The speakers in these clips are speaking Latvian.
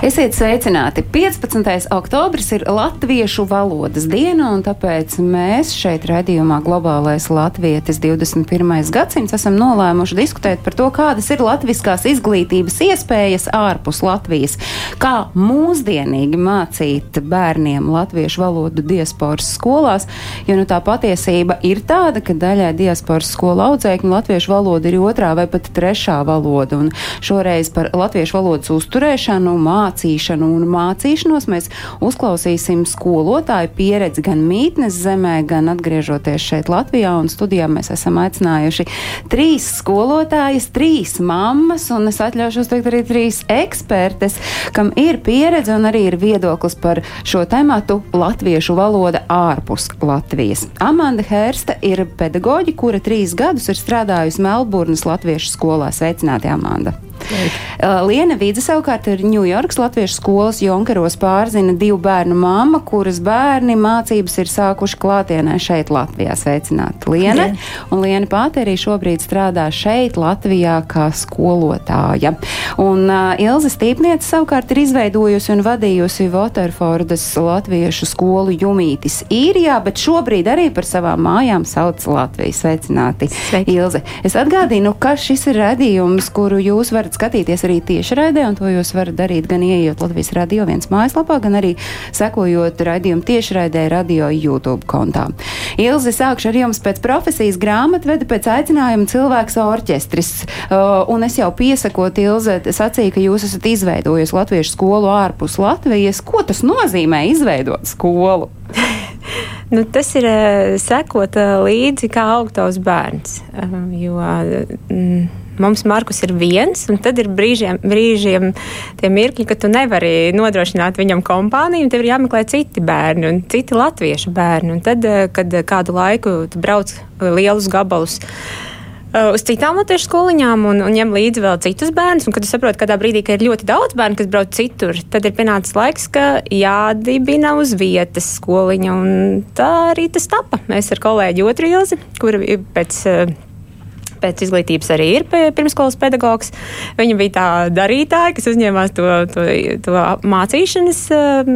Esiet sveicināti! 15. oktobris ir Latviešu valodas diena, un tāpēc mēs šeit redzījumā Globālais Latvietis 21. gadsimts esam nolēmuši diskutēt par to, kādas ir latviskās izglītības iespējas ārpus Latvijas, kā mūsdienīgi mācīt bērniem latviešu valodu diasporas skolās, jo nu tā patiesība ir tāda, ka daļai diasporas skolu audzēkņu latviešu valoda ir otrā vai pat trešā valoda, un šoreiz par latviešu valodas uzturēšanu, mācīšanu un mācīšanos mēs uzklausīsim skolotāju pieredzi gan mītnes zemē, gan atgriežoties šeit Latvijā. Un studijā mēs esam aicinājuši trīs skolotājas, trīs mammas, un es atļaušos teikt arī trīs ekspertes, kam ir pieredze un arī ir viedoklis par šo tematu latviešu valoda ārpus Latvijas. Amanda Hērsta ir pedagoģi, kura trīs gadus ir strādājusi Melburnas latviešu skolā. Sveicināti, Amanda! Uh, Liena Vīdze savukārt ir Ņujorkas Latviešu skolas Jonkaros pārzina divu bērnu mamma, kuras bērni mācības ir sākuši klātienē šeit Latvijā. Sveicināti Liena! Un Liena pati arī šobrīd strādā šeit Latvijā kā skolotāja. Un uh, Ilze Stīpniece savukārt ir izveidojusi un vadījusi Waterfordas Latviešu skolu Jumītis īrijā, bet šobrīd arī par savām mājām sauc Latviju. Sveicināti! Sveiki. Ilze, es atgādinu, ka šis ir redzījums, kuru jūs varat skatīties arī tiešraidē, un to jūs varat darīt gan ieejot Latvijas radio viens mājaslapā, gan arī sekojot raidījumu tiešraidē radio YouTube kontā. Ilze, sākšu ar jums pēc profesijas grāmatveda, pēc aicinājuma cilvēks orķestris, uh, un es jau piesakot Ilze, sacīju, ka jūs esat izveidojusi latviešu skolu ārpus Latvijas. Ko tas nozīmē izveidot skolu? Nu, tas ir eh, sekot eh, līdzi, kā aug tavs bērns. Jo mm, mums Markus ir viens, un tad ir brīžiem, brīžiem tie mirkļi, ka tu nevari nodrošināt viņam kompāniju, tev ir jāmeklē citi bērni un citi latviešu bērni. Un tad, eh, kad kādu laiku tu brauc lielus gabalus. Uz citām latviešu skoliņām un, un ņem līdzi vēl citus bērnus. Un, kad tu saproti, kādā brīdī, ka ir ļoti daudz bērnu, kas brauc citur, tad ir pienācis laiks, ka jādibina uz vietas skoliņa. Un tā arī tas tapa. Mēs ar kolēģi Otru Ilzi, kura ir pēc. uh, Pēc izglītības arī ir pirmskolas pedagogs. Viņa bija tā darītāja, kas uzņēmās to, to, to mācīšanas um,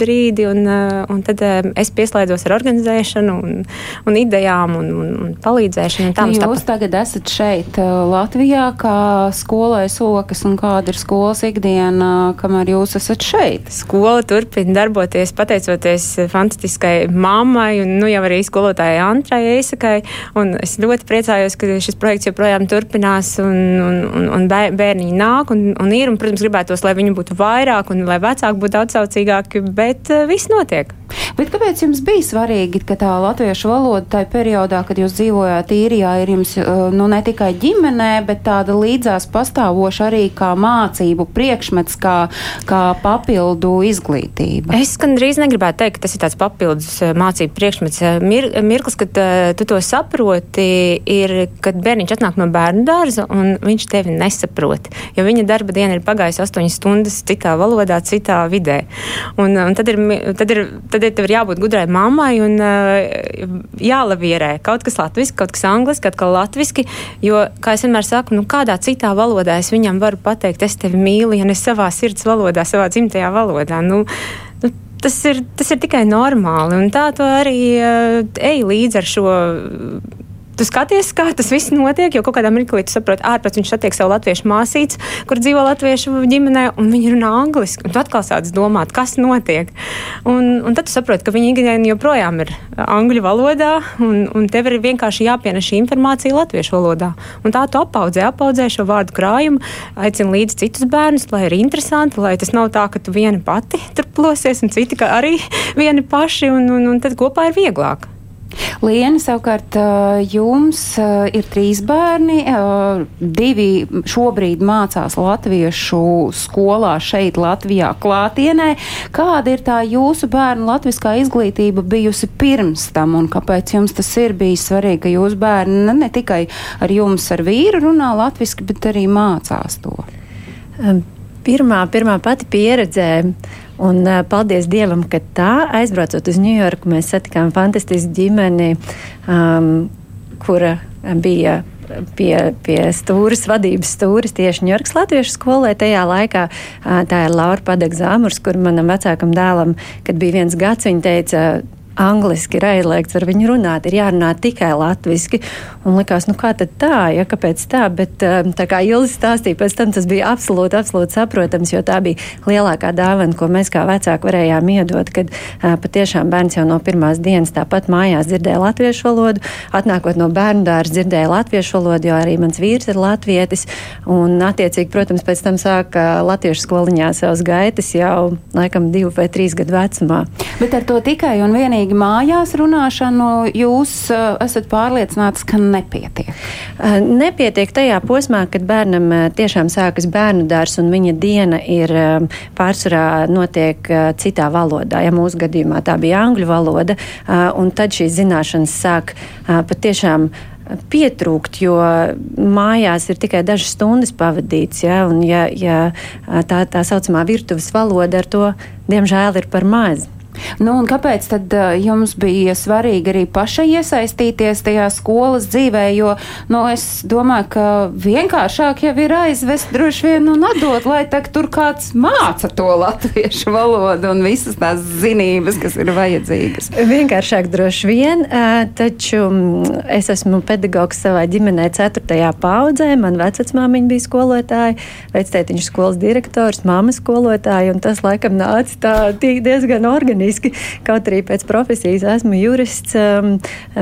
brīdi, un, uh, un tad um, es pieslēdzos ar organizēšanu, un, un idejām un, un, un palīdzēšanu. Un Jūs tapa. tagad esat šeit, uh, Latvijā, kā skolai sokas, un kāda ir skolas ikdiena, kamēr jūs esat šeit? Skola turpina darboties pateicoties fantastiskai mammai un nu, jau arī skolotājai Antrai Eisakai. Un Es ļoti priecājos, ka šis projekts joprojām turpinās un, un, un, un bē- bērniņi nāk un, un ir. Un, protams, gribētos, lai viņu būtu vairāk un lai vecāki būtu atsaucīgāki, bet uh, viss notiek. Bet kāpēc jums bija svarīgi, ka tā latviešu valoda tajā periodā, kad jūs dzīvojāt īrijā, ir jums uh, nu, ne tikai ģimenē, bet tāda līdzās pastāvoša arī kā mācību priekšmets, kā, kā papildu izglītība? Es gandrīz negribētu teikt, ka tas ir tāds papildus eh, mācību priekšmets. Eh, Mir, mirklis, kad tu to saproti, ir, kad bērniņš atnāk no bērnu dārza un viņš tevi nesaprot. Jo viņa darba diena ir pagājusi astoņas stundas citā valodā, citā vidē. Un, un tad, ir, tad, ir, tad ir tev ir jābūt gudrai mammai un uh, jālavierē kaut kas latviski, kaut kas angliski, atkal latviski. Jo, kā es vienmēr saku, nu, kādā citā valodā es viņam varu pateikt, es tevi mīlu, ja ne savā sirds valodā, savā dzimtajā valodā. Nu, nu, tas, ir, tas ir tikai normāli. Un tā tu arī uh, ej līdzi ar šo. Tu skaties, kā tas viss notiek, jo kaut kādā mirklī tu saproti, ārpus viņš satiek savu latviešu māsīcu, kur dzīvo latviešu ģimenē, un viņi runā angliski. Un tu atkal sāc domāt, kas notiek. Un, un tad tu saproti, ka viņi ikdienā joprojām ir angļu valodā, un, un tev ir vienkārši jāpienes šī informācija latviešu valodā. Un tā tu apaudzē, apaudzē šo vārdu krājumu, aicini līdzi citus bērnus, lai ir interesanti, lai tas nav tā, ka tu viena pati tur plosies, un citi arī vieni paši, un, un, un tad kopā ir vieglāk. Liena, savukārt, jums ir trīs bērni. Divi šobrīd mācās latviešu skolā šeit, Latvijā, klātienē. Kāda ir tā jūsu bērnu latviskā izglītība bijusi pirms tam, un kāpēc jums tas ir bijis svarīgi, ka jūsu bērni ne, ne tikai ar jums, ar vīru runā latviski, bet arī mācās to? Pirmā, pirmā pati pieredze. Un uh, paldies Dievam, ka tā aizbraucot uz Ņujorku, mēs satikām fantastisku ģimeni, um, kura bija pie, pie stūres, vadības stūres tieši Ņujorkas Latviešu skolē. Tajā laikā tā ir Laura Padagzāmurs, kur manam vecākam dēlam, kad bija viens gads, viņa teica, angliski ir aizliegts ar viņu runāt, ir jārunā tikai latviski. Un likās, nu kā tad tā, ja kāpēc tā, bet um, tā kā Ilzi stāstīja, pēc tam tas bija absolūti, absolūti saprotams, jo tā bija lielākā dāvana, ko mēs kā vecāki varējām iedot, kad uh, patiešām bērns jau no pirmās dienas tāpat mājās dzirdēja latviešu valodu, atnākot no bērnu dārza dzirdēja latviešu valodu, jo arī mans vīrs ir latvietis, un attiecīgi, protams, pēc tam sāka latviešu skoliņā savas gaitas jau laikam divu vai trīs gadu vecumā. Bet ar to tikai un vienīgi pilnīgi mājās runāšanu jūs uh, esat pārliecināts, ka nepietiek? Uh, nepietiek tajā posmā, kad bērnam uh, tiešām sākas bērnu dārs un viņa diena ir pārsvarā notiek citā valodā. Ja mūsu gadījumā tā bija angļu valoda, un tad šīs zināšanas sāk patiešām pietrūkt, jo mājās ir tikai dažas stundas pavadīts. Ja, un, ja, ja tā, tā saucamā virtuves valoda ar to, diemžēl, ir par maz. Nu, kāpēc tad uh, jums bija svarīgi arī pašai iesaistīties tajā skolas dzīvē? Jo nu, es domāju, ka vienkāršāk jau ir aizvest droši vien un atdot, lai tur kāds māca to latviešu valodu un visas tās zinības, kas ir vajadzīgas. Vienkāršāk droši vien, taču es esmu pedagogs savā ģimenē, 4. paudzē. Man vecmāmiņa bija skolotāja, vectētiņš skolas direktors, māma skolotāja, un tas laikam nāca tā diezgan organizēti organiski. Kaut arī pēc profesijas esmu jurists, um,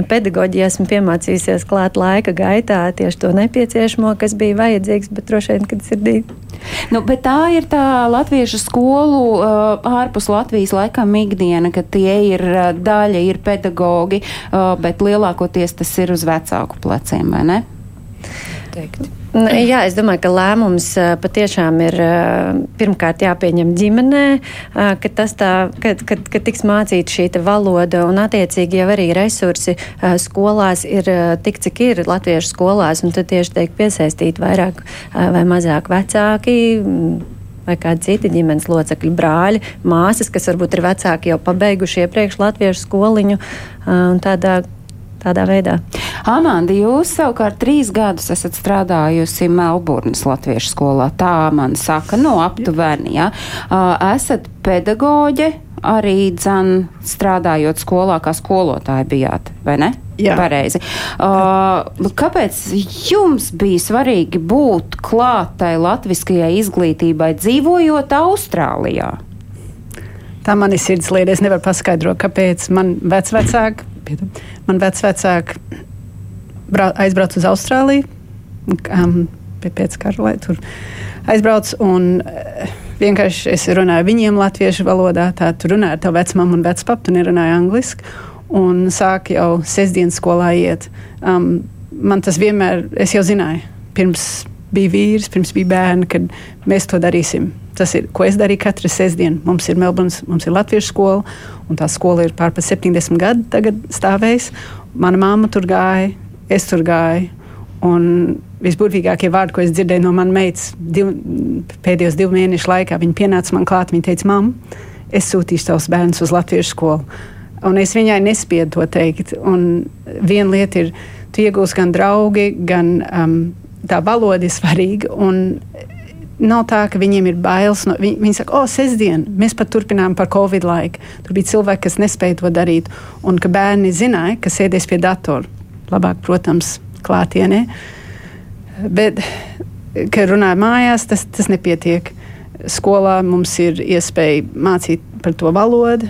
pedagoģija esmu piemācījusies klāt laika gaitā tieši to nepieciešamo, kas bija vajadzīgs, bet droši vien, kad sirdī. Nu, bet tā ir tā latviešu skolu uh, ārpus Latvijas laikam ikdiena, ka tie ir uh, daļa, ir pedagogi, uh, bet lielākoties tas ir uz vecāku pleciem, vai ne? Teikti. Jā, es domāju, ka lēmums patiešām ir pirmkārt jāpieņem ģimenē, ka, tā, ka, ka, ka tiks mācīta šī valoda un attiecīgi jau arī resursi skolās ir tik, cik ir latviešu skolās, un tad tieši tiek piesaistīti vairāk vai mazāk vecāki vai kādi citi ģimenes locekļi, brāļi, māsas, kas varbūt ir vecāki jau pabeiguši iepriekš latviešu skoliņu. Tādā tādā veidā. Amanda, jūs savukārt trīs gadus esat strādājusi Melburnas latviešu skolā. Tā man saka, no aptuveni, ja. Esat pedagoģe, arī dzan strādājot skolā, kā skolotāja bijāt, vai ne? Jā. Pareizi. Uh, kāpēc jums bija svarīgi būt klātai latviskajai izglītībai, dzīvojot Austrālijā? Tā man ir sirds lieta. Es nevaru paskaidrot, kāpēc man vecvecāki piedod, man vecāki aizbrauca uz Austrāliju um, pēc kara, lai tur aizbrauc. Un, uh, vienkārši es runāju viņiem latviešu valodā, tā tur runāja ar tavu vecmāmu un vecpapu, tu nerunāji angliski. Un sāk jau sestdienas skolā iet. Um, man tas vienmēr, es jau zināju, pirms bija vīrs, pirms bija bērni, kad mēs to darīsim. Tas ir, ko es darīju katru sestdienu. Mums ir Melburnas, mums ir Latviešu skola, un tā skola ir pār 70 gadu tagad stāvējis. Mana mamma tur gāja, es tur gāju. Un visburvīgākie vārdi, ko es dzirdēju no manas meitas div, pēdējos divu mēnešu laikā, viņa pienāca man klāt. Viņa teica, Māma, es sūtīšu tavus bērnus uz Latviešu skolu. Un es viņai nespēju to teikt. Un viena lieta ir, tu iegūsi gan draugi, gan um, tā valoda ir svarīga. Nav tā, ka viņiem ir bailes. No, viņi, viņi saka, o, oh, sestdien, mēs pat turpinām par Covid laiku. Tur bija cilvēki, kas nespēja to darīt. Un ka bērni zināja, ka sēdēs pie datora. Labāk, protams, klātienē. Bet, kad runāja mājās, tas, tas nepietiek. Skolā mums ir iespēja mācīt par to valodu,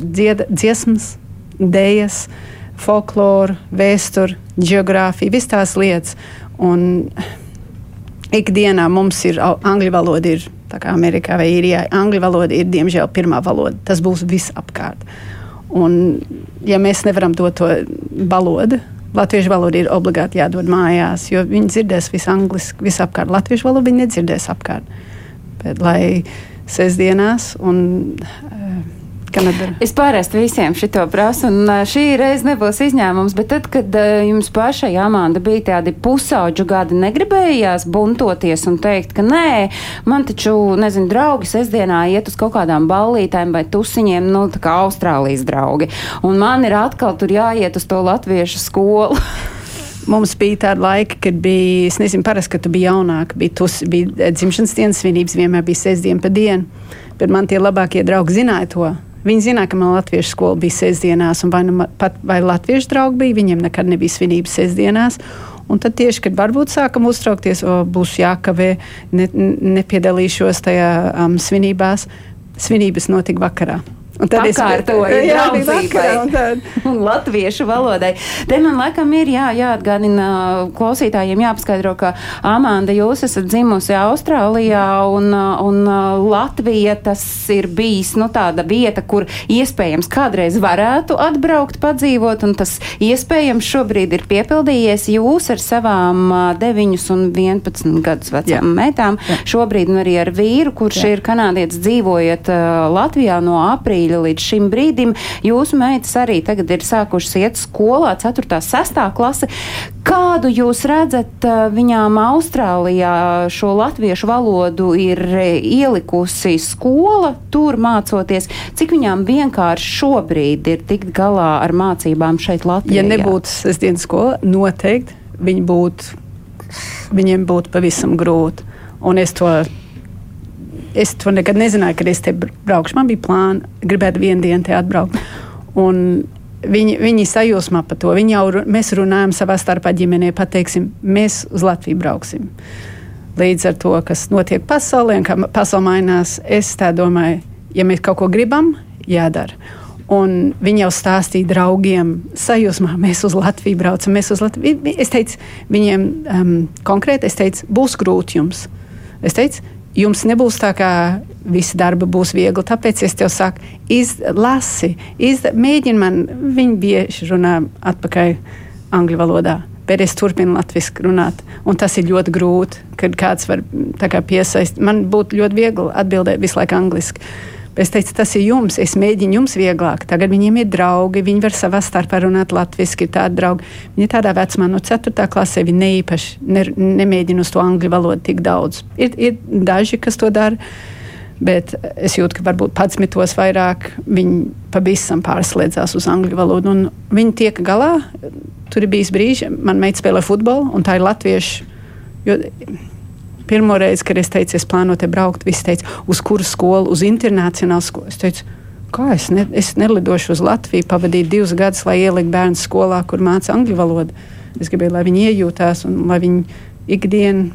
dzied, dziesmas, dēļas, folkloru, vēsturi, geogrāfiju, visas tās lietas. Un ikdienā mums ir angļu valoda, ir tā kā Amerikā vai Īrijā. Angļu valoda ir diemžēl pirmā valoda. Tas būs visapkārt. Un, ja mēs nevaram dot to valodu, latviešu valoda ir obligāti jādod mājās, jo viņi dzirdēs visu angliski, visapkārt. Latviešu valodu viņi nedzirdēs apkārt. Bet, lai sestdienās un uh, Kanada. Es parasti visiem šito prasu, un šī reize nebūs izņēmums, bet tad, kad jums pašai, Amanda, bija tādi pusauģu gadi, negribējās buntoties un teikt, ka nē, man taču, nezinu, draugi sestdienā iet uz kaut kādām ballītēm vai tusiņiem, nu, tā kā Austrālijas draugi, un man ir atkal tur jāiet uz to latviešu skolu. Mums bija tāda laika, kad bija, es nezinu, parasti, kad tu biji jaunāka, bija, tus, bija dzimšanas dienas svinības, vienmēr bija sestdiena pa dienu. Bet man tie labākie draugi zināja to. Viņi zināja, ka man latviešu skola bija sestdienās, un vai, nu, pat, vai latviešu draugi bija, viņiem nekad nebija svinības sestdienās. Un tad tieši, kad varbūt sākam uztraukties, o, būs jākavē, ne, nepiedalīšos tajā um, svinībās, svinības notika vakarā. Un Pakārtoja Jā, bija draudzībai. vakarā, un tad un latviešu valodai. Te man laikam ir jā, jāatgādina klausītājiem, jāpaskaidro, ka Amanda, jūs esat dzimusi Austrālijā un, un Latvija tas ir bijis nu, tāda vieta, kur iespējams kādreiz varētu atbraukt, padzīvot, un tas iespējams šobrīd ir piepildījies. Jūs ar savām ā, 9 un 11 gadus vecām Jā. meitām, šobrīd nu arī ar vīru, kurš Jā. ir kanādietis dzīvojot uh, Latvijā no aprīļa līdz šim brīdim. Jūsu meitas arī tagad ir sākušas iet skolā, 4. un 6. klase. Kādu jūs redzat viņām Austrālijā šo latviešu valodu ir ielikusi skola, tur mācoties? Cik viņām vienkārši šobrīd ir tikt galā ar mācībām šeit Latvijā? Ja nebūtu sestdienas skola, noteikti viņi būtu, viņiem būtu pavisam grūti. Un es to, es to nekad nezināju, kad es te braukšu. Man bija plāni, gribētu vienu dienu te atbraukt. Un viņi, viņi sajūsmā par to. Viņi jau, mēs runājam savā starpā ģimenē, pateiksim, mēs uz Latviju brauksim. Līdz ar to, kas notiek pasaulē un kā pasaule mainās, es tā domāju, ja mēs kaut ko gribam, jādara. Un viņi jau stāstīja draugiem, sajūsmā, mēs uz Latviju braucam. Mēs uz Latviju. Vi- vi- Es teicu, viņiem um, konkrēti, es teicu, būs grūti jums. Es teicu, jums nebūs tā, kā visi darba būs viegli. Tāpēc es tev saku, izlasi, iz, mēģini man, viņi bieži runā atpakaļ angļu valodā. Bet es turpinu latviešu runāt, un tas ir ļoti grūti, kad kāds var kā piesaistīt. Man būtu ļoti viegli atbildēt visu laiku angliski. Bet es teicu, tas ir jums, es mēģinu jums vieglāk. Tagad viņiem ir draugi, viņi var savā starpā runāt latviešu, ir tādi draugi. Viņi tādā vecumā, no 4. klasē, viņi neīpaši ne, nemēģina uz to angļu valodu tik daudz. Ir, ir daži, kas to dara. Bet es jūtu, ka varbūt pats mitos vairāk viņi pavisam pārslēdzās uz angļu valodu. Viņi tiek galā. Tur ir bijis brīži, man meita spēlē futbolu, un tā ir latviešu. Jo pirmo reizi, kad es teicu, es plānoju te braukt, visi teica, uz kuru skolu, uz internacionālu skolu. Es teicu, kā es, ne, es nelidošu uz Latviju, pavadīju divus gadus, lai ieliktu bērnu skolā, kur māca angļu valodu. Es gribēju, lai viņi iejūtās un lai viņi ikdienu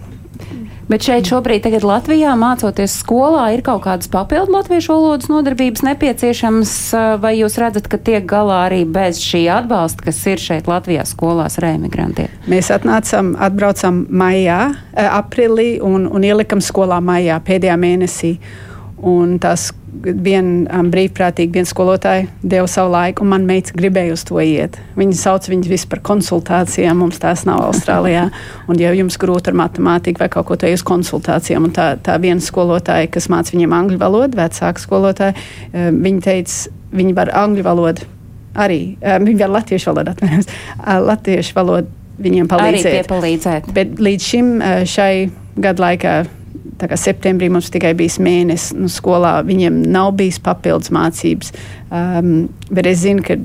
Bet šeit šobrīd, tagad Latvijā, mācoties skolā, ir kaut kādas papildu latviešu valodas nodarbības nepieciešamas, vai jūs redzat, ka tiek galā arī bez šī atbalsta, kas ir šeit Latvijā skolās ar emigrantiem? Mēs atnācām, atbraucām maijā, eh, aprīlī un, un ielikām skolā maijā pēdējā mēnesī. Un tas viena um, brīvprātīga viena skolotāja deva savu laiku, un man meita gribēja uz to iet. Viņa sauc viņus vispār par konsultācijām, mums tās nav Austrālijā. Un, ja jums grūti ar matemātiku vai kaut ko tādu, uz konsultācijām, un tā, tā viena skolotāja, kas māca viņiem angļu valodu, vecāka skolotāja, um, viņa teica, viņi var angļu valodu arī, um, viņi var latviešu valodu, atvainojos, uh, latviešu valodu viņiem Arī palīdzēt. tie palīdzēt. Bet līdz šim eh, šai gadu laikā, tā kā septembrī mums tikai bija mēnesis nu, skolā, viņiem nav bijis papildus mācības. Um, bet es zinu, ka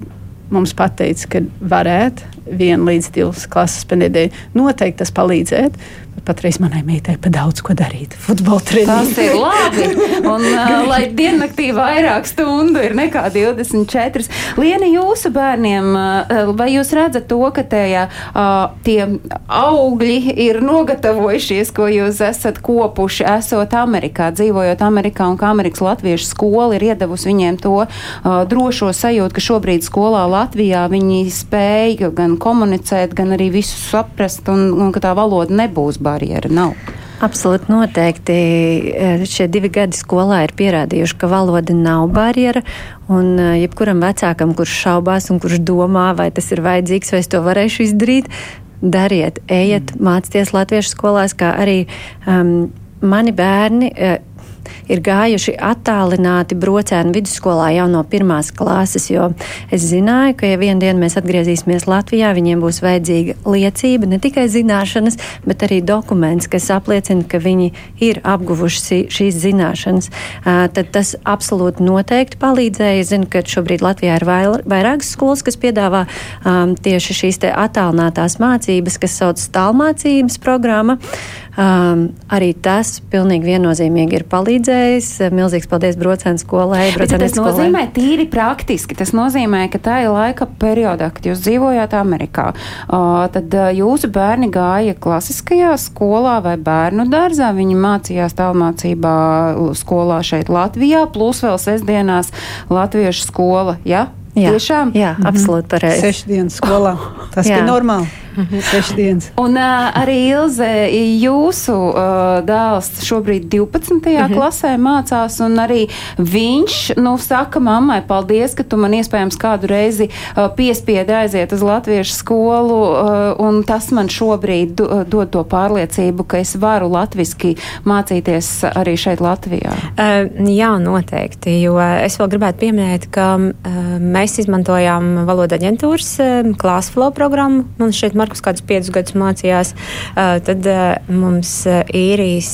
mums pateica, ka varētu vienu līdz divas klases pa nedēļu. Noteikti tas palīdzētu. Patreiz manai meitai pa daudz ko darīt. Futbola Tas treniņš. ir labi. Un, uh, lai diennaktī vairāk stundu ir nekā 24. Lieni, jūsu bērniem, uh, vai jūs redzat to, ka tajā, uh, tie augļi ir nogatavojušies, ko jūs esat kopuši, esot Amerikā, dzīvojot Amerikā, un kā Amerikas Latviešu skola ir iedavusi viņiem to uh, drošo sajūtu, ka šobrīd skolā Latvijā viņi spēja gan komunicēt, gan arī visu saprast, un, un ka tā valoda nebūs barjera. Nav. Absolūti noteikti. Eh, Šie divi gadi skolā ir pierādījuši, ka valoda nav barjera. Un eh, jebkuram vecākam, kurš šaubās un kurš domā, vai tas ir vajadzīgs, vai es to varēšu izdarīt, dariet, ejiet, mācieties latviešu skolās, kā arī um, mani bērni. Uh, ir gājuši attālināti brocēnu vidusskolā jau no pirmās klases, jo es zināju, ka ja vienu dienu mēs atgriezīsimies Latvijā, viņiem būs vajadzīga liecība, ne tikai zināšanas, bet arī dokuments, kas apliecina, ka viņi ir apguvuši šīs zināšanas. Tad tas absolūti noteikti palīdzēja. Es zinu, ka šobrīd Latvijā ir vairākas skolas, kas piedāvā tieši šīs attālinātās mācības, kas sauc tālmācības programma. Um, arī tas pilnīgi viennozīmīgi ir palīdzējis. Milzīgs paldies Brocēnas skolai. Brocēnas tas skolai. nozīmē tīri praktiski. Tas nozīmē, ka tā ir laika periodā, kad jūs dzīvojāt Amerikā. Uh, tad uh, jūsu bērni gāja klasiskajā skolā vai bērnu dārzā. Viņi mācījās tālmācībā skolā šeit Latvijā, plus vēl sestdienās latviešu skola. Ja? Jā, Tiešām? Jā, absolūti pareizi. Sešu dienas skolā. Tas jā. bija normāli. Sešas dienas. Un uh, arī Ilze, jūsu uh, dēls šobrīd 12. Mm -hmm. klasē mācās, un arī viņš, nu, saka mammai, paldies, ka tu man iespējams kādu reizi uh, piespiedi aiziet uz latviešu skolu, uh, un tas man šobrīd do, dod to pārliecību, ka es varu latviski mācīties arī šeit Latvijā. Uh, jā, noteikti, jo es vēl gribētu pieminēt, ka uh, mēs izmantojām valoda aģentūras uh, Classflow programmu. Man šeit Markus kādus piecus gadus mācījās, tad mums īrijas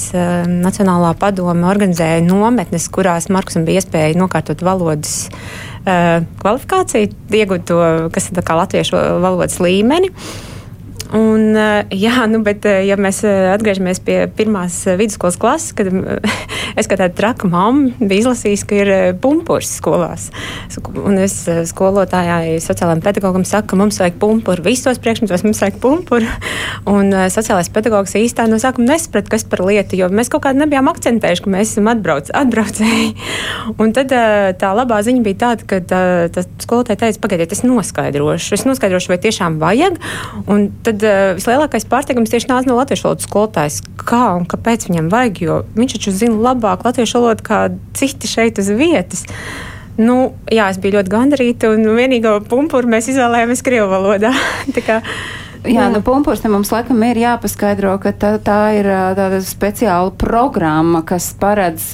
Nacionālā padome organizēja nometnes, kurās Markusam bija iespēja nokārtot valodas kvalifikāciju, iegūt to, kas ir latviešu valodas līmeni. Un, jā, nu, bet, ja mēs atgriežamies pie pirmās vidusskolas klases, kad es kā tāda traka mamma biju izlasījis, ka ir pumpurs skolās. Un es skolotājai, sociālajiem pedagogam saku, ka mums vajag pumpuru visos priekšmetos, mums vajag pumpuru. Un sociālais pedagogs īstā no sākuma nesaprata, kas par lietu, jo mēs kaut kādā nebijām akcentējuši, ka mēs esam atbrauc, atbraucēji. Un tad tā labā ziņa bija tāda, ka tā skolotāja teica, pagaidiet, es noskaidrošu, es noskaidrošu, vai tiešām vajag. Un tad tad uh, vislielākais pārsteigums tieši nāca no latviešu valodas skolotājas. Kā un kāpēc viņam vajag? Jo viņš taču zina labāk latviešu valodu kā citi šeit uz vietas. Nu, jā, es biju ļoti gandarīta, un vienīgo pumpuru mēs izvēlējāmies Krievu valodā. Jā, jā. nu, pumpurs mums laikam ir jāpaskaidro, ka tā, tā ir tāda speciāla programma, kas paredz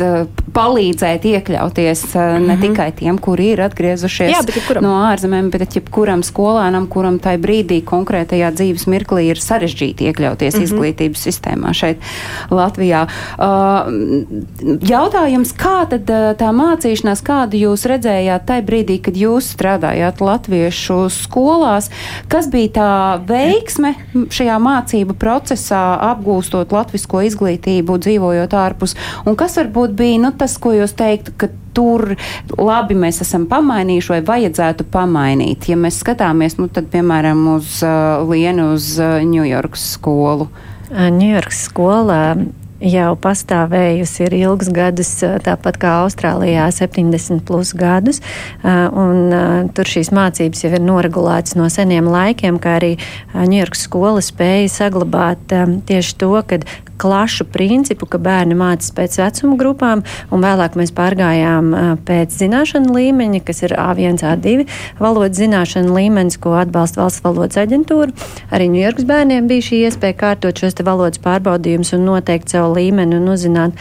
palīdzēt iekļauties mm -hmm. ne mhm. tikai tiem, kuri ir atgriezušies jā, no ārzemēm, bet jebkuram skolēnam, kuram tai brīdī konkrētajā dzīves mirklī ir sarežģīti iekļauties mm -hmm. izglītības sistēmā šeit Latvijā. Uh, jautājums, kā tad tā mācīšanās, kādu jūs redzējāt tajā brīdī, kad jūs strādājāt latviešu skolās, kas bija tā veids, veiksme šajā mācību procesā, apgūstot latvisko izglītību, dzīvojot ārpus? Un kas varbūt bija nu, tas, ko jūs teiktu, ka tur labi mēs esam pamainījuši vai vajadzētu pamainīt? Ja mēs skatāmies, nu, tad, piemēram, uz uh, Lienu, uz Ņujorkas uh, skolu. Ņujorkas skolā jau pastāvējusi ir ilgus gadus, tāpat kā Austrālijā 70 plus gadus, un tur šīs mācības jau ir noregulētas no seniem laikiem, kā arī Ņujorkas skola spēja saglabāt tieši to, ka klašu principu, ka bērni mācās pēc vecuma grupām, un vēlāk mēs pārgājām pēc zināšanu līmeņa, kas ir A1, A2 valodas zināšanu līmenis, ko atbalsta valsts valodas aģentūra. Arī Ņujorkas bērniem bija šī iespēja kārtot šos valodas pārbaudījumus un noteikt savu līmeni un uzzināt,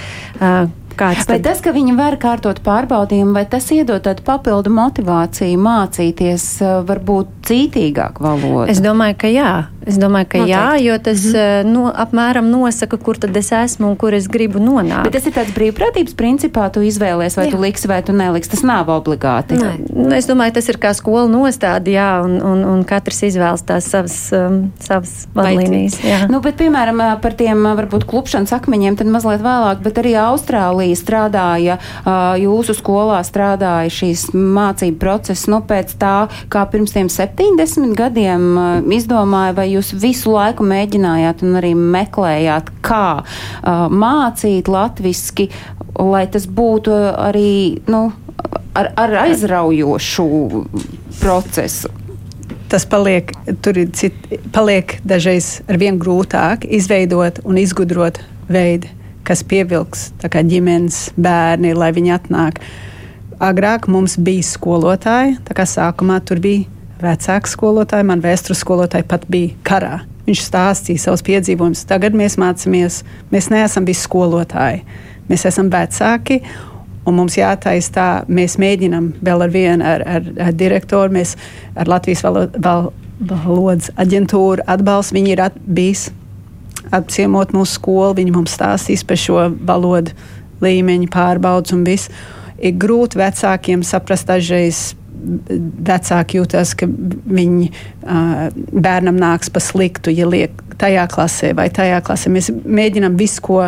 Kāds vai tad? tas, ka viņi var kārtot pārbaudījumu, vai tas iedod tādu papildu motivāciju mācīties varbūt cītīgāk valodu? Es domāju, ka jā. Es domāju, ka Noteikti. jā, jo tas mm -hmm. no, apmēram nosaka, kur tad es esmu un kur es gribu nonākt. Bet tas ir tāds brīvprātības principā, tu izvēlies, vai jā. tu liksi vai tu neliksi. Tas nav obligāti. Nē. Nu, es domāju, tas ir kā skola nostāda, jā, un, un, un katrs izvēlas tās savas, um, savas vadlīnijas. Nu, bet, piemēram, par tiem varbūt klupšanas akmeņiem, tad mazliet vēlāk, bet arī Austrālija Itālija strādāja, jūsu skolā strādāja šīs mācību process, nu pēc tā, kā pirms tiem 70 gadiem izdomāja, vai jūs visu laiku mēģinājāt un arī meklējāt, kā mācīt latviski, lai tas būtu arī, nu, ar, ar aizraujošu procesu? Tas paliek, tur ir cit, paliek dažreiz ar vien grūtāk izveidot un izgudrot veidu, kas pievilks ģimenes bērni, lai viņi atnāk. Agrāk mums bija skolotāji, tā kā sākumā tur bija vecāki skolotāji, man vēstures skolotāji pat bija karā. Viņš stāstīja savus piedzīvojumus. Tagad mēs mācāmies, mēs neesam visi skolotāji. mēs esam vecāki. Un mums jātaisa tā, mēs mēģinām vēl ar vienu ar, ar, ar direktoru, mēs ar Latvijas valo, val, valodas aģentūru atbalstu. Viņi ir at, bijis apciemot mūsu skolu, viņi mums stāstīs par šo valodu līmeņu pārbaudas un viss. Ir grūti vecākiem saprast dažreiz vecāki jūtas, ka viņi uh, bērnam nāks pa sliktu, ja liek tajā klasē vai tajā klasē. Mēs mēģinām visu, ko,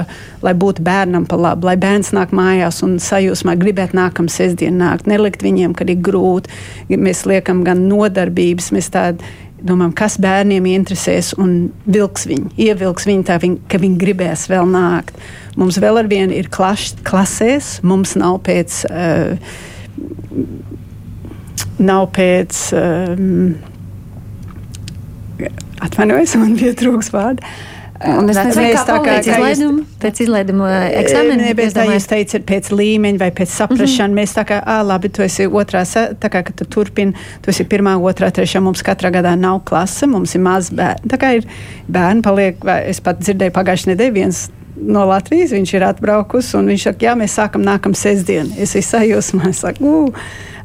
lai būtu bērnam pa labu, lai bērns nāk mājās un sajūsmā gribētu nākamā sestdiena nākt, nelikt viņiem, kad ir grūti. Mēs liekam gan nodarbības, mēs tādu domājam, kas bērniem interesēs un vilks viņu, ievilks viņu tā, viņ, ka viņi gribēs vēl nākt. Mums vēl ar vienu ir klaš, klasēs, mums nav pēc. Uh, nav pēc. Um, Atvainojos, man bija trūks vārdu. Un es nezinu, kā pēc izlaiduma, pēc izlaiduma eksāmena. Nē, bet tā jūs teicat pēc līmeņa vai pēc saprašana. Mm -hmm. Mēs tā kā, ā, labi, tu esi otrā, tā kā, ka tu turpini, tu esi pirmā, otrā, trešā, mums katrā gadā nav klase, mums ir maz bērni. Tā kā ir bērni paliek, vai es pat dzirdēju pagājušajā nedēļā viens no Latvijas, viņš ir atbraukus, un viņš saka, jā, mēs sākam nākam sestdien. Es esmu sajūsmā, es saku, ū,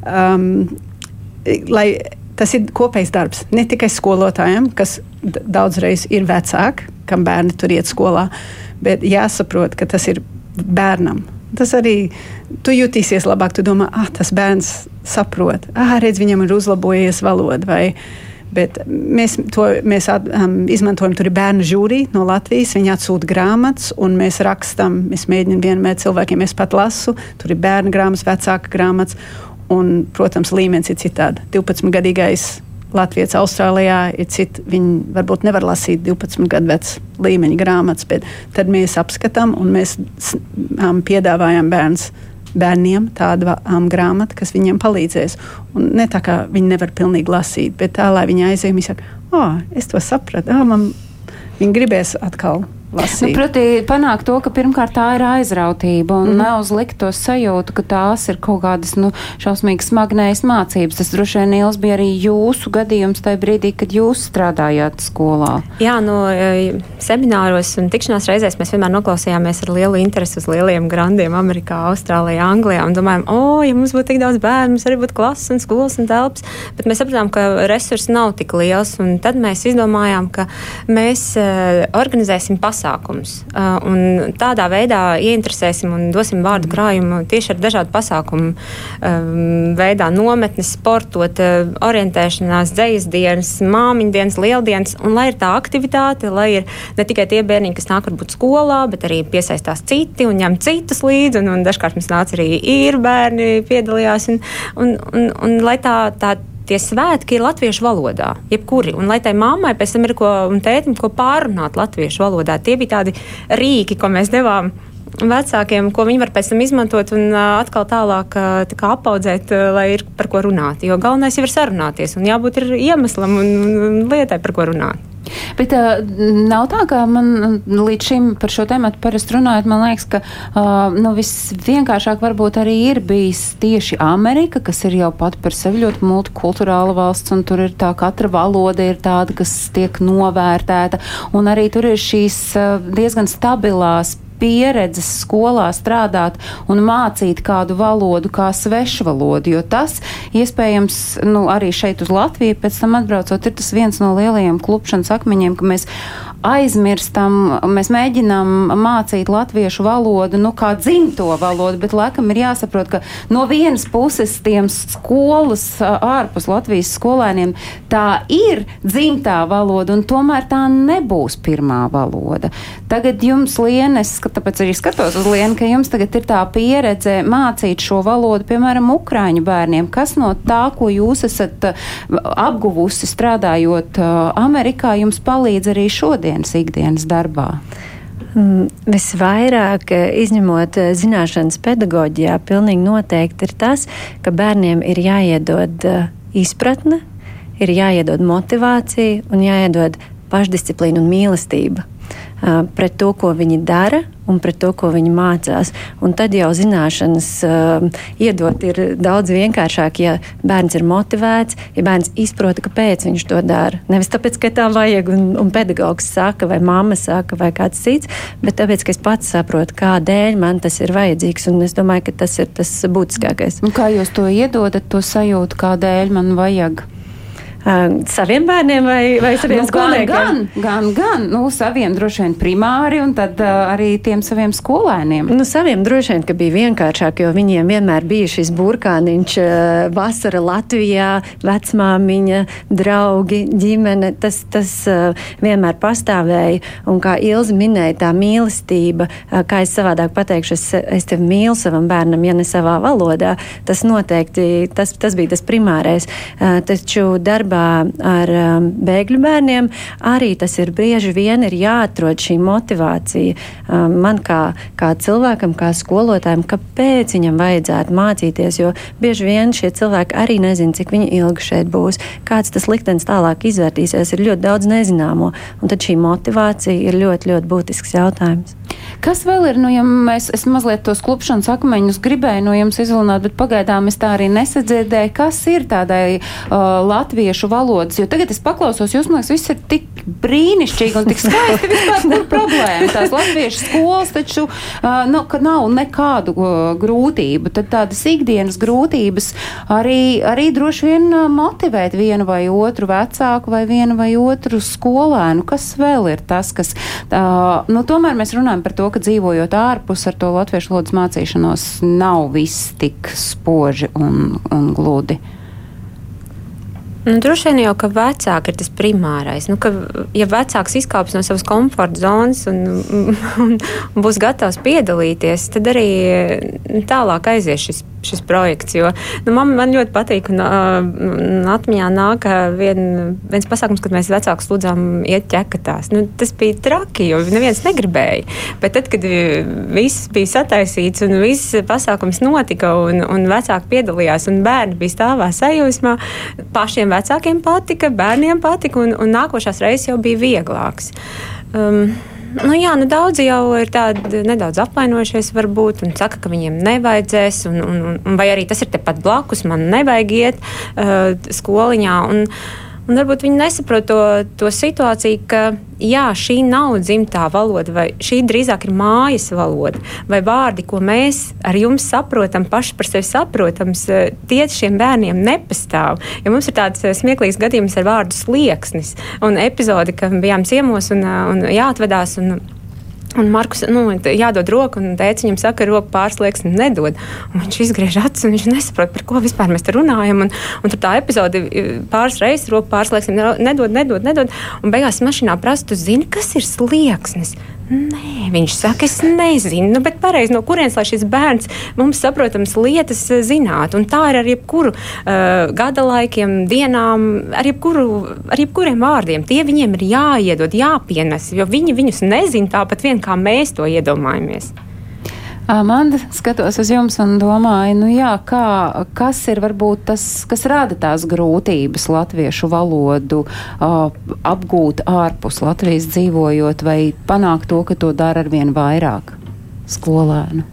um, lai tas ir kopējs darbs. Ne tikai skolotājiem, kas daudzreiz ir vecāki, kam bērni tur iet skolā, bet jāsaprot, ka tas ir bērnam. Tas arī tu jutīsies labāk. Tu domā, ah, tas bērns saprot, ah, redz, viņam ir uzlabojies valoda. Vai, Bet mēs to mēs at, um, izmantojam. Tur ir bērnu žūrija no Latvijas. Viņi atsūta grāmatas, un mēs rakstām. Mēs mēģinām vienmēr cilvēkiem, es pat lasu. Tur ir bērnu grāmatas, vecāka grāmatas. Un, protams, līmenis ir citādi. 12-gadīgais Latvijas Austrālijā ir citi. Viņi varbūt nevar lasīt 12 gadu vecu līmeņa grāmatas, bet tad mēs apskatām un mēs um, piedāvājam bērns, bērniem tādu um, grāmatu, kas viņiem palīdzēs. Un ne tā kā viņi nevar pilnīgi lasīt, bet tā, lai viņi aizējumi, viņi saka, oh, es to sapratu, oh, man viņi gribēs atkal lasīt. Nu, proti, panākt to, ka pirmkārt tā ir aizrautība un mm. neuzlikt to sajūtu, ka tās ir kaut kādas nu, šausmīgi smagnējas mācības. Tas droši vien Nils bija arī jūsu gadījums tajā brīdī, kad jūs strādājāt skolā. Jā, no e, semināros un tikšanās reizēs mēs vienmēr noklausījāmies ar lielu interesi uz lieliem grandiem Amerikā, Austrālijā, Anglijā un domājam, o, ja mums būtu tik daudz bērnu, mums arī būtu klases un skolas un telpas, bet mēs sapratām, ka resursi nav tik liels un tad mēs izdomājām, ka mēs uh, organizēsim pasaules pasākums. Uh, un tādā veidā ieinteresēsim un dosim vārdu krājumu tieši ar dažādu pasākumu um, veidā nometnes, sportot, uh, orientēšanās, dzejas dienas, māmiņu dienas, lieldienas. Un lai ir tā aktivitāte, lai ir ne tikai tie bērni, kas nāk varbūt skolā, bet arī piesaistās citi un ņem citus līdzi. Un, un dažkārt mums nāca arī īri bērni piedalījās. Un, un, un, un lai tā, tā tie svētki ir latviešu valodā, jebkuri. Un lai tai mammai pēc tam ir ko un tētim, ko pārunāt latviešu valodā, tie bija tādi rīki, ko mēs devām vecākiem, ko viņi var pēc tam izmantot un atkal tālāk tā apaudzēt, lai ir par ko runāt. Jo galvenais jau ir sarunāties un jābūt iemeslam un, un lietai, par ko runāt. Bet uh, nav tā, ka man līdz šim par šo tēmu parasti runājot, man liekas, ka uh, nu, visvienkāršāk varbūt arī ir bijis tieši Amerika, kas ir jau pat par sevi ļoti multikulturāla valsts, un tur ir tā katra valoda ir tāda, kas tiek novērtēta, un arī tur ir šīs uh, diezgan stabilās pieredzes skolā strādāt un mācīt kādu valodu kā svešu valodu, jo tas iespējams nu, arī šeit uz Latviju pēc tam atbraucot ir tas viens no lielajiem klupšanas akmeņiem, ka mēs aizmirstam, mēs mēģinām mācīt latviešu valodu, nu, kā dzimto valodu, bet laikam ir jāsaprot, ka no vienas puses tiem skolas ārpus Latvijas skolēniem tā ir dzimtā valoda, un tomēr tā nebūs pirmā valoda. Tagad jums, Lienes, tāpēc arī skatos uz Lienu, ka jums tagad ir tā pieredze mācīt šo valodu, piemēram, ukraiņu bērniem. Kas no tā, ko jūs esat apguvusi strādājot Amerikā, jums palīdz arī šodien? Ikdienas, ikdienas darbā? Mm, visvairāk eh, izņemot eh, zināšanas pedagoģijā, pilnīgi noteikti ir tas, ka bērniem ir jāiedod eh, izpratne, ir jāiedod motivācija un jāiedod pašdisciplīna un mīlestība. Pret to, ko viņi dara un pret to, ko viņi mācās. Un tad jau zināšanas uh, iedot ir daudz vienkāršāk, ja bērns ir motivēts, ja bērns izprot, kāpēc viņš to dara. Nevis tāpēc, ka tā vajag un, un pedagogs saka, vai mamma saka, vai kāds cits, bet tāpēc, ka es pats saprotu, kādēļ man tas ir vajadzīgs. Un es domāju, ka tas ir tas būtiskākais. Un kā jūs to iedodat, to sajūtu, kādēļ man vajag? Uh, saviem bērniem vai, vai saviem nu, skolniekiem? Gan, gan, gan. Nu, saviem droši vien primāri un tad uh, arī tiem saviem skolēniem. Nu, saviem droši vien, ka bija vienkāršāk, jo viņiem vienmēr bija šis burkāniņš uh, vasara Latvijā, vecmāmiņa, draugi, ģimene. Tas, tas uh, vienmēr pastāvēja. Un kā Ilza minēja, tā mīlestība, uh, kā es savādāk pateikšu, es, es tevi mīlu savam bērnam, ja ne savā valodā, tas noteikti, tas, tas bija tas primārais. Uh, taču darbā darbā ar um, bēgļu bērniem, arī tas ir bieži vien ir jāatrod šī motivācija um, man kā, kā cilvēkam, kā skolotājam, kāpēc viņam vajadzētu mācīties, jo bieži vien šie cilvēki arī nezina, cik viņi ilgi šeit būs, kāds tas liktenis tālāk izvērtīsies, ir ļoti daudz nezināmo, un tad šī motivācija ir ļoti, ļoti būtisks jautājums. Kas vēl ir, nu, ja mēs, es mazliet tos klupšanas akmeņus gribēju no jums izlunāt, bet pagaidām es tā arī nesadzirdēju, kas ir tādai uh, latviešu valodas, jo tagad es paklausos, jūs, man liekas, viss ir tik brīnišķīgi un tik skaisti vispār, kur problēma. Tās latviešu skolas taču, uh, nu, ka nav nekādu uh, grūtību, tad tādas ikdienas grūtības arī, arī droši vien uh, motivēt vienu vai otru vecāku vai vienu vai otru skolēnu. Kas vēl ir tas, kas, uh, nu, tomēr mēs runājam par to, ka dzīvojot ārpus ar to latviešu valodas mācīšanos nav viss tik spoži un, un gludi. Nu, droši vien jau, ka vecāki ir tas primārais. Nu, ka, ja vecāks izkāps no savas komforta zonas un, un, un būs gatavs piedalīties, tad arī tālāk aizies šis, šis projekts. Jo, nu, man, man ļoti patīk, un uh, atmiņā nāk vien, viens pasākums, kad mēs vecākus lūdzām iet ķekatās. Nu, tas bija traki, jo neviens negribēja. Bet tad, kad viss bija sataisīts un viss pasākums notika un, un vecāki piedalījās un bērni bija stāvā sajūsmā, pašiem vecākiem patika, bērniem patika, un, un nākošās reizes jau bija vieglāks. Um, Nu, jā, nu, daudzi jau ir tādi nedaudz apvainojušies, varbūt, un saka, ka viņiem nevajadzēs, un, un, un vai arī tas ir tepat blakus, man nevajag iet uh, skoliņā. Un, uh, Un varbūt viņi nesaprot to, to situāciju, ka jā, šī nav dzimtā valoda, vai šī drīzāk ir mājas valoda, vai vārdi, ko mēs ar jums saprotam, paši par sevi saprotams, eh, tie šiem bērniem nepastāv. Ja mums ir tāds eh, smieklīgs gadījums ar vārdu slieksnis un epizodi, ka bijām ciemos un, eh, un jāatvedās. Un, Un Markus, nu, jādod roku, un teica, viņam saka, ka roku pārslēgs nedod. Un viņš izgriež acis, un viņš nesaprot, par ko vispār mēs te runājam. Un, un tur tā epizode pāris reizes roku pārslēgs nedod, nedod, nedod. Un beigās mašīnā prasa, tu zini, kas ir slieksnis. Nē, viņš saka, es nezinu, nu, bet pareizi no kurienes lai šis bērns mums saprotams lietas eh, zinātu. Un tā ir ar jebkuru uh, gada laikiem, dienām, ar, jebkuru, ar jebkuriem vārdiem. Tie viņiem ir jāiedod, jāpienes, jo viņi viņus nezina tāpat vien, kā mēs to iedomājamies. Amanda, skatos uz jums un domāju, nu jā, kā, kas ir varbūt tas, kas rada tās grūtības latviešu valodu uh, apgūt ārpus Latvijas dzīvojot vai panākt to, ka to dara arvien vairāk skolēnu?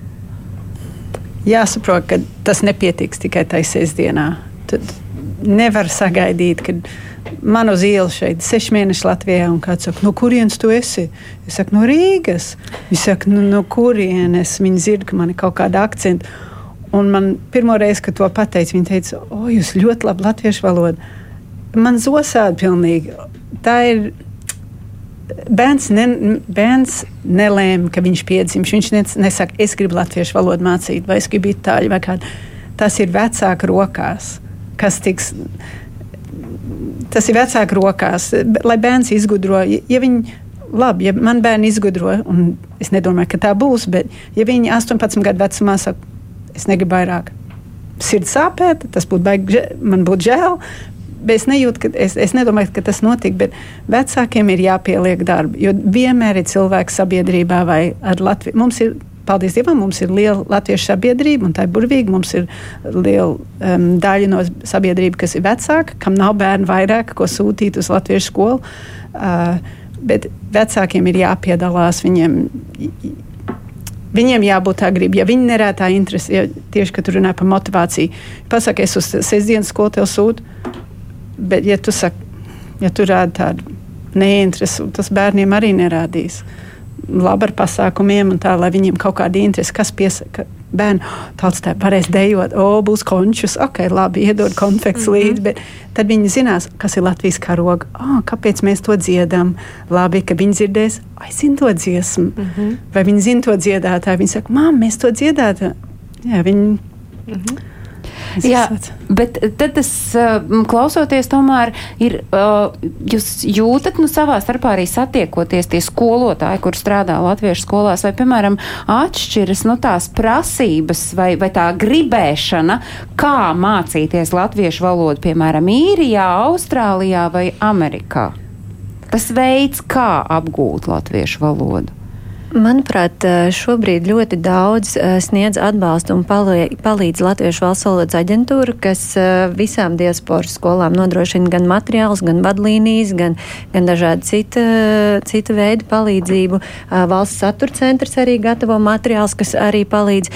Jāsaprot, ka tas nepietiks tikai taisīs dienā. Tad nevar sagaidīt, ka man uz ielas šeit, seši mēneši Latvijā, un kāds saka, no kurienes tu esi? Es saku, no Rīgas. Viņš saka, nu, no kurienes? Viņi dzird, ka man ir kaut kāda akcenta. Un man pirmo reizi, kad to pateica, viņa teica, o, jūs ļoti labi latviešu valodu. Man zosāda pilnīgi. Tā ir. Bērns, ne, bērns nelēma, ka viņš piedzimst. Viņš ne, nesaka, es gribu latviešu valodu mācīt, vai es gribu itāļu vai kādu. Tas ir vecāku rokās, kas tiks tas ir vecāku rokās, lai bērns izgudro. Ja viņi, labi, ja man bērni izgudro, un es nedomāju, ka tā būs, bet ja viņi 18 gadu vecumā saka, es negribu vairāk, sirds sāpēt, tas būtu baigi, man būtu žēl. Es nejūtu, ka es, es nedomāju, ka tas notika, bet vecākiem ir jāpieliek darbi. Jo vienmēr ir cilvēki sabiedrībā vai ar Latviju. Mums ir paldies Dievam, mums ir liela latviešu sabiedrība, un tā ir burvīga. Mums ir liela um, daļa no sabiedrības, kas ir vecāka, kam nav bērnu vairāk, ko sūtīt uz latviešu skolu. Uh, Bet vecākiem ir jāpiedalās, viņiem, viņiem jābūt tā gribi. Ja viņi nerētā tā interesi, ja tieši, kad runā par motivāciju, pasaki, es uz sestdienas skolu tev sūtu, bet ja tu saki, ja tu rādi tādu neinteresi, tas bērniem arī nerādīs. Labi ar pasākumiem un tā, lai viņiem kaut kāda interese, kas piesaka. Bērni tāds tā varēs dejot, o, būs končus, ok, labi, iedod konfekts mm -hmm. līdzi, bet tad viņi zinās, kas ir Latvijas karoga, oh, kāpēc mēs to dziedam. Labi, ka viņi dzirdēs, ai, zina to dziesmu, mm -hmm. vai viņi zina to dziedātāju. Viņi saka, mām, mēs to dziedātu. Jā, viņi. Mm -hmm. Jā, bet tad tas klausoties, tomēr ir, jūs jūtat nu, savā starpā arī satiekoties tie skolotāji, kur strādā latviešu skolās, vai, piemēram, atšķiras nu, tās prasības vai, vai tā gribēšana, kā mācīties latviešu valodu, piemēram, Īrijā, Austrālijā vai Amerikā? Tas veids, kā apgūt latviešu valodu. Manuprāt, šobrīd ļoti daudz sniedz atbalstu un palīdz Latviešu valsts valodas aģentūra, kas visām diasporas skolām nodrošina gan materiālus, gan vadlīnijas, gan, gan dažādu citu, citu veidu palīdzību. Valsts satura centrs arī gatavo materiālus, kas arī palīdz.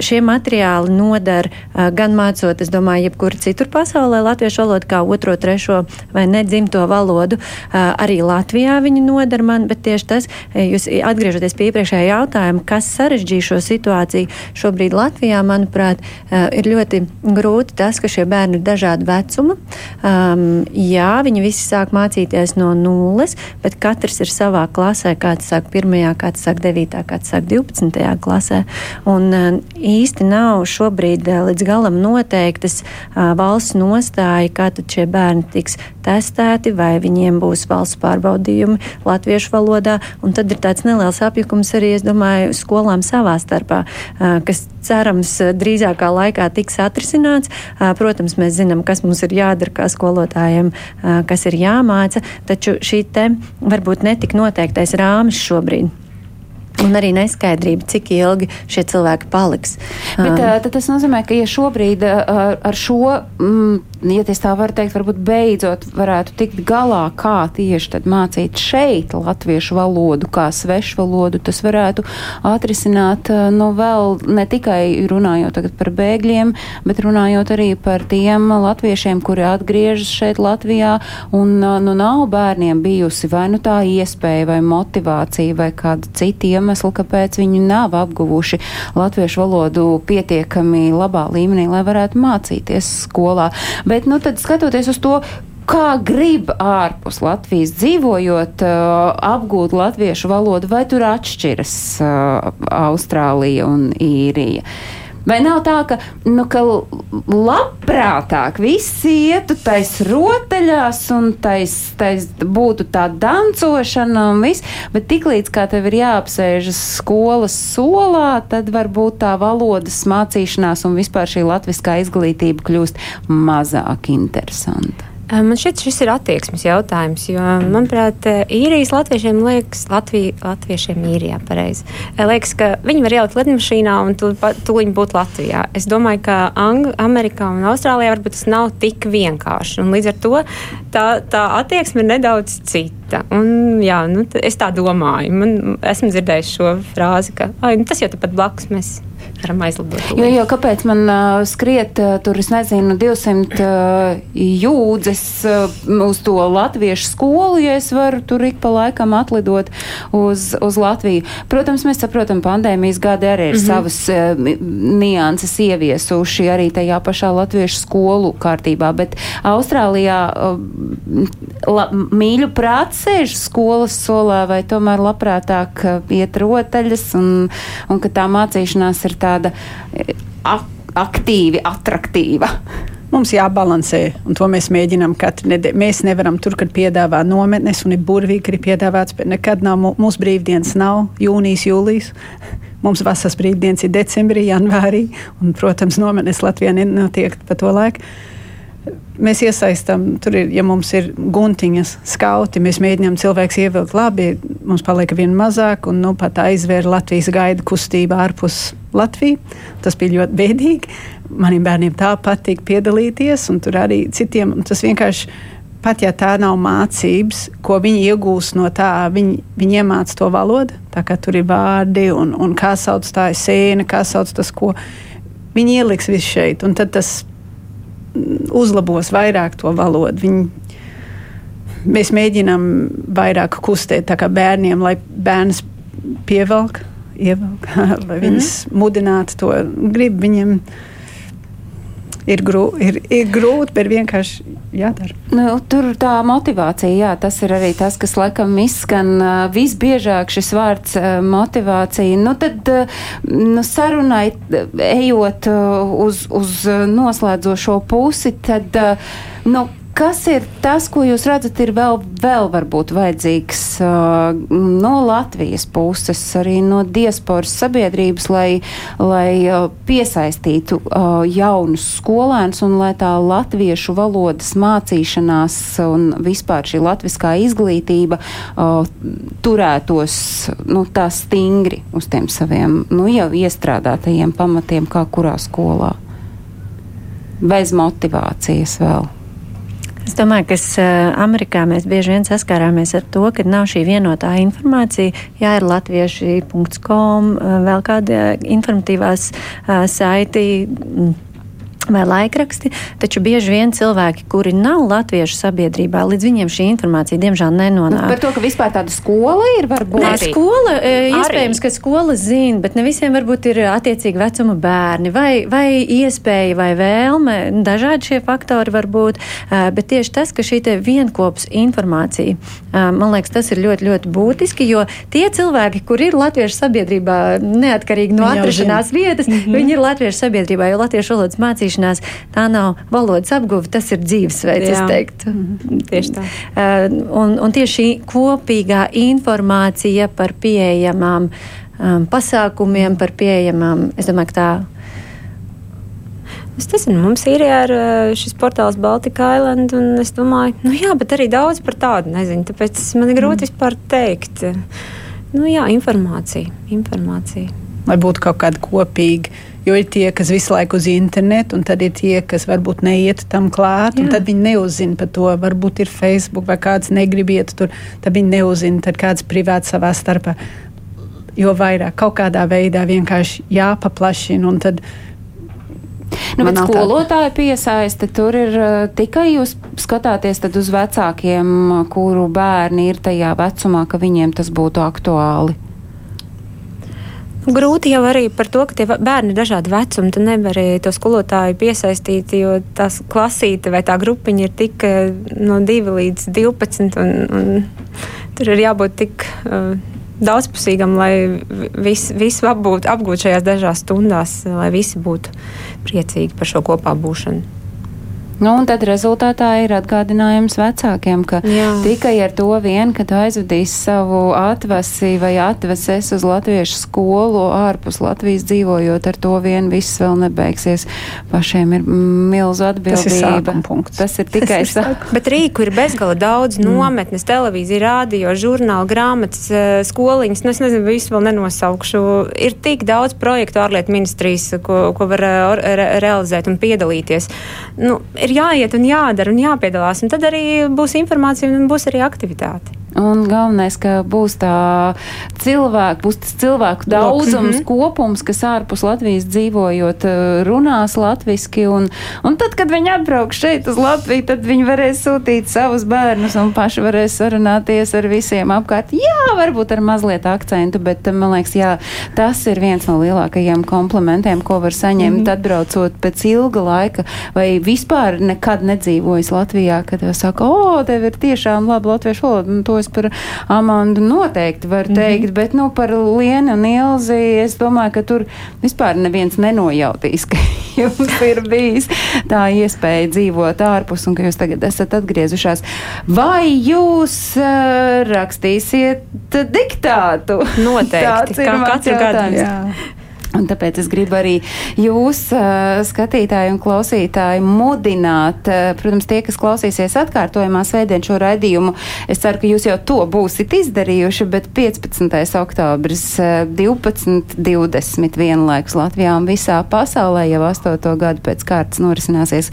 Šie materiāli nodara gan mācot, es domāju, jebkur citur pasaulē latviešu valodu kā otro, trešo vai nedzimto valodu. Arī Latvijā viņi nodara man, bet tieši tas, jūs atgriežoties atgriezīties pie iepriekšējā jautājuma, kas sarežģīja šo situāciju. Šobrīd Latvijā, manuprāt, eh, ir ļoti grūti tas, ka šie bērni ir dažāda vecuma. Um, jā, viņi visi sāk mācīties no nulles, bet katrs ir savā klasē. Kāds sāk pirmajā, kāds sāk devītā, kāds sāk divpadsmitajā klasē. Un uh, īsti nav šobrīd uh, līdz galam noteiktas valsts nostāja, kā tad šie bērni tiks testēti, vai viņiem būs valsts pārbaudījumi latviešu valodā. Un tad ir tāds neliels apjukums arī, es domāju, skolām savā starpā, kas cerams drīzākā laikā tiks atrisināts. Protams, mēs zinām, kas mums ir jādara kā skolotājiem, kas ir jāmāca, taču šī te varbūt netik noteiktais rāmis šobrīd. Un arī neskaidrība, cik ilgi šie cilvēki paliks. Bet, uh, tas nozīmē, ka ja šobrīd uh, ar šo mm, ja tā var teikt, varbūt beidzot varētu tikt galā, kā tieši mācīt šeit latviešu valodu, kā svešu valodu, tas varētu atrisināt, nu, vēl ne tikai runājot par bēgļiem, bet runājot arī par tiem latviešiem, kuri atgriežas šeit Latvijā, un, nu, nav bērniem bijusi vai nu tā iespēja vai motivācija vai kāda cita iemesla, kāpēc viņi nav apguvuši latviešu valodu pietiekami labā līmenī, lai varētu mācīties skolā. Bet, nu, tad skatoties uz to, kā grib ārpus Latvijas dzīvojot, uh, apgūt latviešu valodu, vai tur atšķiras uh, Austrālija un Īrija? Vai nav tā, ka, nu, ka labprātāk visi ietu tais rotaļās un tais, tais būtu tā dancošana un viss, bet tiklīdz kā tev ir jāapsēžas skolas solā, tad varbūt tā valodas mācīšanās un vispār šī latviskā izglītība kļūst mazāk interesanta. Man šķiet, šis ir attieksmes jautājums, jo, manuprāt, īrijas latviešiem liekas, Latvija, latviešiem īrijā pareizi. Liekas, ka viņi var ielikt lidmašīnā un tūlīt būt Latvijā. Es domāju, ka Ang Amerikā un Austrālijā varbūt tas nav tik vienkārši. Un līdz ar to tā, tā attieksme ir nedaudz cita. Un, jā, nu, es tā domāju. Man, esmu dzirdējis šo frāzi, ka nu, tas jau tepat blakus mēs varam aizlidot. Jo, jo kāpēc man uh, skriet uh, tur, es nezinu, 200 uh, jūdzes uh, uz to latviešu skolu, ja es varu tur ik pa laikam atlidot uz, uz Latviju. Protams, mēs saprotam, pandēmijas gadi arī ir mm -hmm. savas uh, nianses ieviesuši arī tajā pašā latviešu skolu kārtībā, bet Austrālijā uh, la, mīļu prāts sēž skolas solā vai tomēr labprātāk iet rotaļas un, un ka tā mācīšanās ir tāda e, aktīvi, attraktīva. Mums jābalansē, un to mēs mēģinām katru nedēļu. Mēs nevaram tur, kad piedāvā nometnes, un ir burvīgi, ir piedāvāts, bet nekad nav mūsu brīvdienas, nav jūnijas, jūlijas. Mums vasaras brīvdienas ir decembrī, janvārī, un, protams, nometnes Latvijā nenotiek pa to laiku mēs iesaistām, tur ir, ja mums ir guntiņas, skauti, mēs mēģinām cilvēks ievilkt labi, mums paliek vien mazāk, un nu, pat aizvēra Latvijas gaida kustība ārpus Latviju. Tas bija ļoti bēdīgi. Maniem bērniem tā patīk piedalīties, un tur arī citiem tas vienkārši pat ja tā nav mācības, ko viņi iegūst no tā, viņi, viņi iemāca to valodu. Tā kā tur ir vārdi un, un kā sauc tā sēne, kā sauc tas, ko viņi ieliks visu šeit. Un tad tas uzlabos vairāk to valodu. Viņi, mēs mēģinām vairāk kustēt bērniem, lai bērns pievelk, ievelk, lai viņus mm mudinātu to grib viņiem ir, grū, ir, ir grūti, bet vienkārši jādara. Nu, tur tā motivācija, jā, tas ir arī tas, kas laikam izskan visbiežāk šis vārds motivācija. Nu, tad nu, sarunai ejot uz, uz noslēdzošo pusi, tad nu, Kas ir tas, ko jūs redzat, ir vēl, vēl varbūt vajadzīgs uh, no Latvijas puses, arī no diasporas sabiedrības, lai, lai uh, piesaistītu uh, jaunus skolēnus un lai tā latviešu valodas mācīšanās un vispār šī latviskā izglītība uh, turētos nu, tā stingri uz tiem saviem nu, jau iestrādātajiem pamatiem, kā kurā skolā? Bez motivācijas vēl. Es domāju, ka Amerikā mēs bieži vien saskārāmies ar to, ka nav šī vienotā informācija. Jā, ir latvieši.com, vēl kāda informatīvās saiti vai laikraksti, taču bieži vien cilvēki, kuri nav latviešu sabiedrībā, līdz viņiem šī informācija diemžēl nenonāk. Par to, ka vispār tāda skola ir, varbūt? Nē, skola, e, iespējams, ka skola zina, bet ne visiem varbūt ir attiecīgi vecuma bērni vai, vai iespēja vai vēlme, dažādi šie faktori var būt, e, bet tieši tas, ka šī te vienkops informācija, e, man liekas, tas ir ļoti, ļoti būtiski, jo tie cilvēki, kur ir latviešu sabiedrībā neatkarīgi no atrašanās vietas, mm -hmm. viņi ir latviešu sabiedrībā, jo latviešu valodas mācīšana mācīšanās, tā nav valodas apguve, tas ir dzīvesveids, Jā. es teiktu. Mhm. Tieši tā. Uh, un, un tieši šī kopīgā informācija par pieejamām um, pasākumiem, par pieejamām, es domāju, ka tā. Es nezinu, mums ir ar uh, šis portāls Baltika Island, un es domāju, nu jā, bet arī daudz par tādu nezinu, tāpēc man ir grūti mm. vispār teikt. Nu jā, informācija, informācija. Lai būtu kaut kāda kopīga Jo ir tie, kas visu laiku uz internetu, un tad ir tie, kas varbūt neiet tam klāt, Jā. un tad viņi neuzzina par to. Varbūt ir Facebook vai kāds negrib iet tur, tad viņi neuzzina, tad kāds privāti savā starpā. Jo vairāk kaut kādā veidā vienkārši jāpaplašina, un tad Nu, bet skolotāja piesaiste tur ir uh, tikai jūs skatāties uz vecākiem, kuru bērni ir tajā vecumā, ka viņiem tas būtu aktuāli. Grūti jau arī par to, ka tie bērni ir dažādi vecumi. Tu nevari to skolotāju piesaistīt, jo tās klasīte vai tā grupiņa ir tik eh, no 2 līdz 12. Un, un tur ir jābūt tik uh, daudzpusīgam, lai visu vis apgūtu apgūt šajās dažās stundās, lai visi būtu priecīgi par šo kopā būšanu. Nu, un tad rezultātā ir atgādinājums vecākiem, ka Jā. tikai ar to vien, kad aizvedīs savu atvasi vai atveses uz latviešu skolu ārpus Latvijas dzīvojot, ar to vien viss vēl nebeigsies. Pašiem ir milzu atbildība. Tas ir, Tas ir tikai sākums. Bet rīku ir bezgala daudz mm. nometnes, televīzija, rādio, žurnāli, grāmatas, eh, skoliņas. Nu, es nezinu, visu vēl nenosaukšu. Ir tik daudz projektu ārlietu ministrijas, ko, ko var eh, re realizēt un piedalīties. Nu, ir ir jāiet un jādara un jāpiedalās. Un tad arī būs informācija un būs arī aktivitāte. Un galvenais, ka būs tā cilvēku, būs tas cilvēku daudzums, mm -hmm. kopums, kas ārpus Latvijas dzīvojot, eh, runās latviski. Un, un tad, kad viņi atbrauks šeit uz Latviju, tad viņi varēs sūtīt savus bērnus un paši varēs sarunāties ar visiem apkārt. Jā, varbūt ar mazliet akcentu, bet eh, man liekas, jā, tas ir viens no lielākajiem komplimentiem, ko var saņemt mm -hmm. atbraucot pēc ilga laika vai vispār nekad nedzīvojis Latvijā, kad saka, o, tev ir tiešām laba latviešu valoda es par Amandu noteikti varu mhm. teikt, mm -hmm. bet nu, par Lienu un Ilzi es domāju, ka tur vispār neviens nenojautīs, ka jums ir bijis tā iespēja dzīvot ārpus un ka jūs tagad esat atgriezušās. Vai jūs uh, rakstīsiet diktātu? Noteikti. Kā katru gadu. Un tāpēc es gribu arī jūs, uh, skatītāji un klausītāji, mudināt, uh, protams, tie, kas klausīsies atkārtojumā svētdien šo raidījumu, es ceru, ka jūs jau to būsit izdarījuši, bet 15. oktobris uh, 12.20 vienlaikus Latvijā un visā pasaulē jau 8. gadu pēc kārtas norisināsies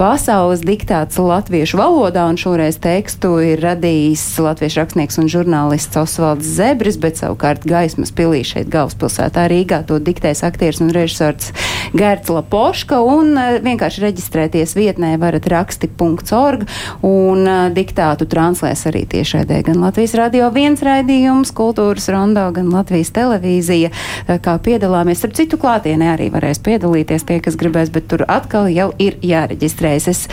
pasaules diktāts latviešu valodā, un šoreiz tekstu ir radījis latviešu rakstnieks un žurnālists Osvalds Zebris, bet savukārt gaismas pilī šeit galvaspilsētā Rīgā to diktēs aktieris un režisors Gērts Lapoška, un uh, vienkārši reģistrēties vietnē varat raksti.org, un uh, diktātu translēs arī tiešraidē gan Latvijas radio viens raidījums, kultūras rondo, gan Latvijas televīzija, uh, kā piedalāmies. Starp citu, klātienē arī varēs piedalīties tie, kas gribēs, bet tur atkal jau ir jāreģistrējas. Es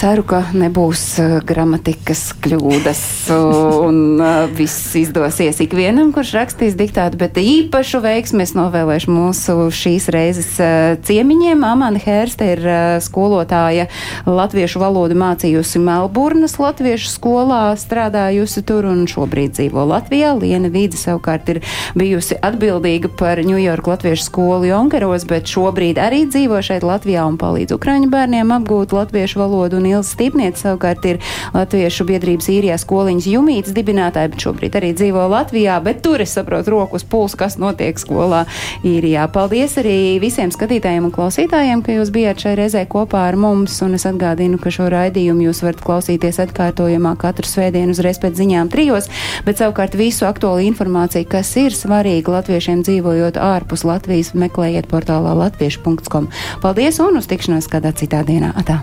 ceru, ka nebūs uh, gramatikas kļūdas un uh, viss izdosies ikvienam, kurš rakstīs diktātu, bet īpašu veiksmi es novēlēšu mūsu šīs reizes uh, ciemiņiem. Amanda Hērste ir skolotāja latviešu valodu mācījusi Melburnas latviešu skolā, strādājusi tur un šobrīd dzīvo Latvijā. Liena Vīdze savukārt ir bijusi atbildīga par York latviešu skolu Jonkeros, bet šobrīd arī dzīvo šeit Latvijā un palīdz Ukraiņu bērniem apgūt latviešu valodu un Ilza Stipniece savukārt ir Latviešu biedrības īrijā skoliņas jumītas dibinātāja, bet šobrīd arī dzīvo Latvijā, bet tur es saprotu roku uz pulsu, kas notiek skolā īrijā. Paldies arī visiem skatītājiem un klausītājiem, ka jūs bijāt šai reizē kopā ar mums, un es atgādinu, ka šo raidījumu jūs varat klausīties atkārtojumā katru svētdienu uzreiz pēc ziņām trijos, bet savukārt visu aktuālu informāciju, kas ir svarīga latviešiem dzīvojot ārpus Latvijas, meklējiet portālā latviešu.com. Paldies un uz tikšanos kādā citā dienā. Atā.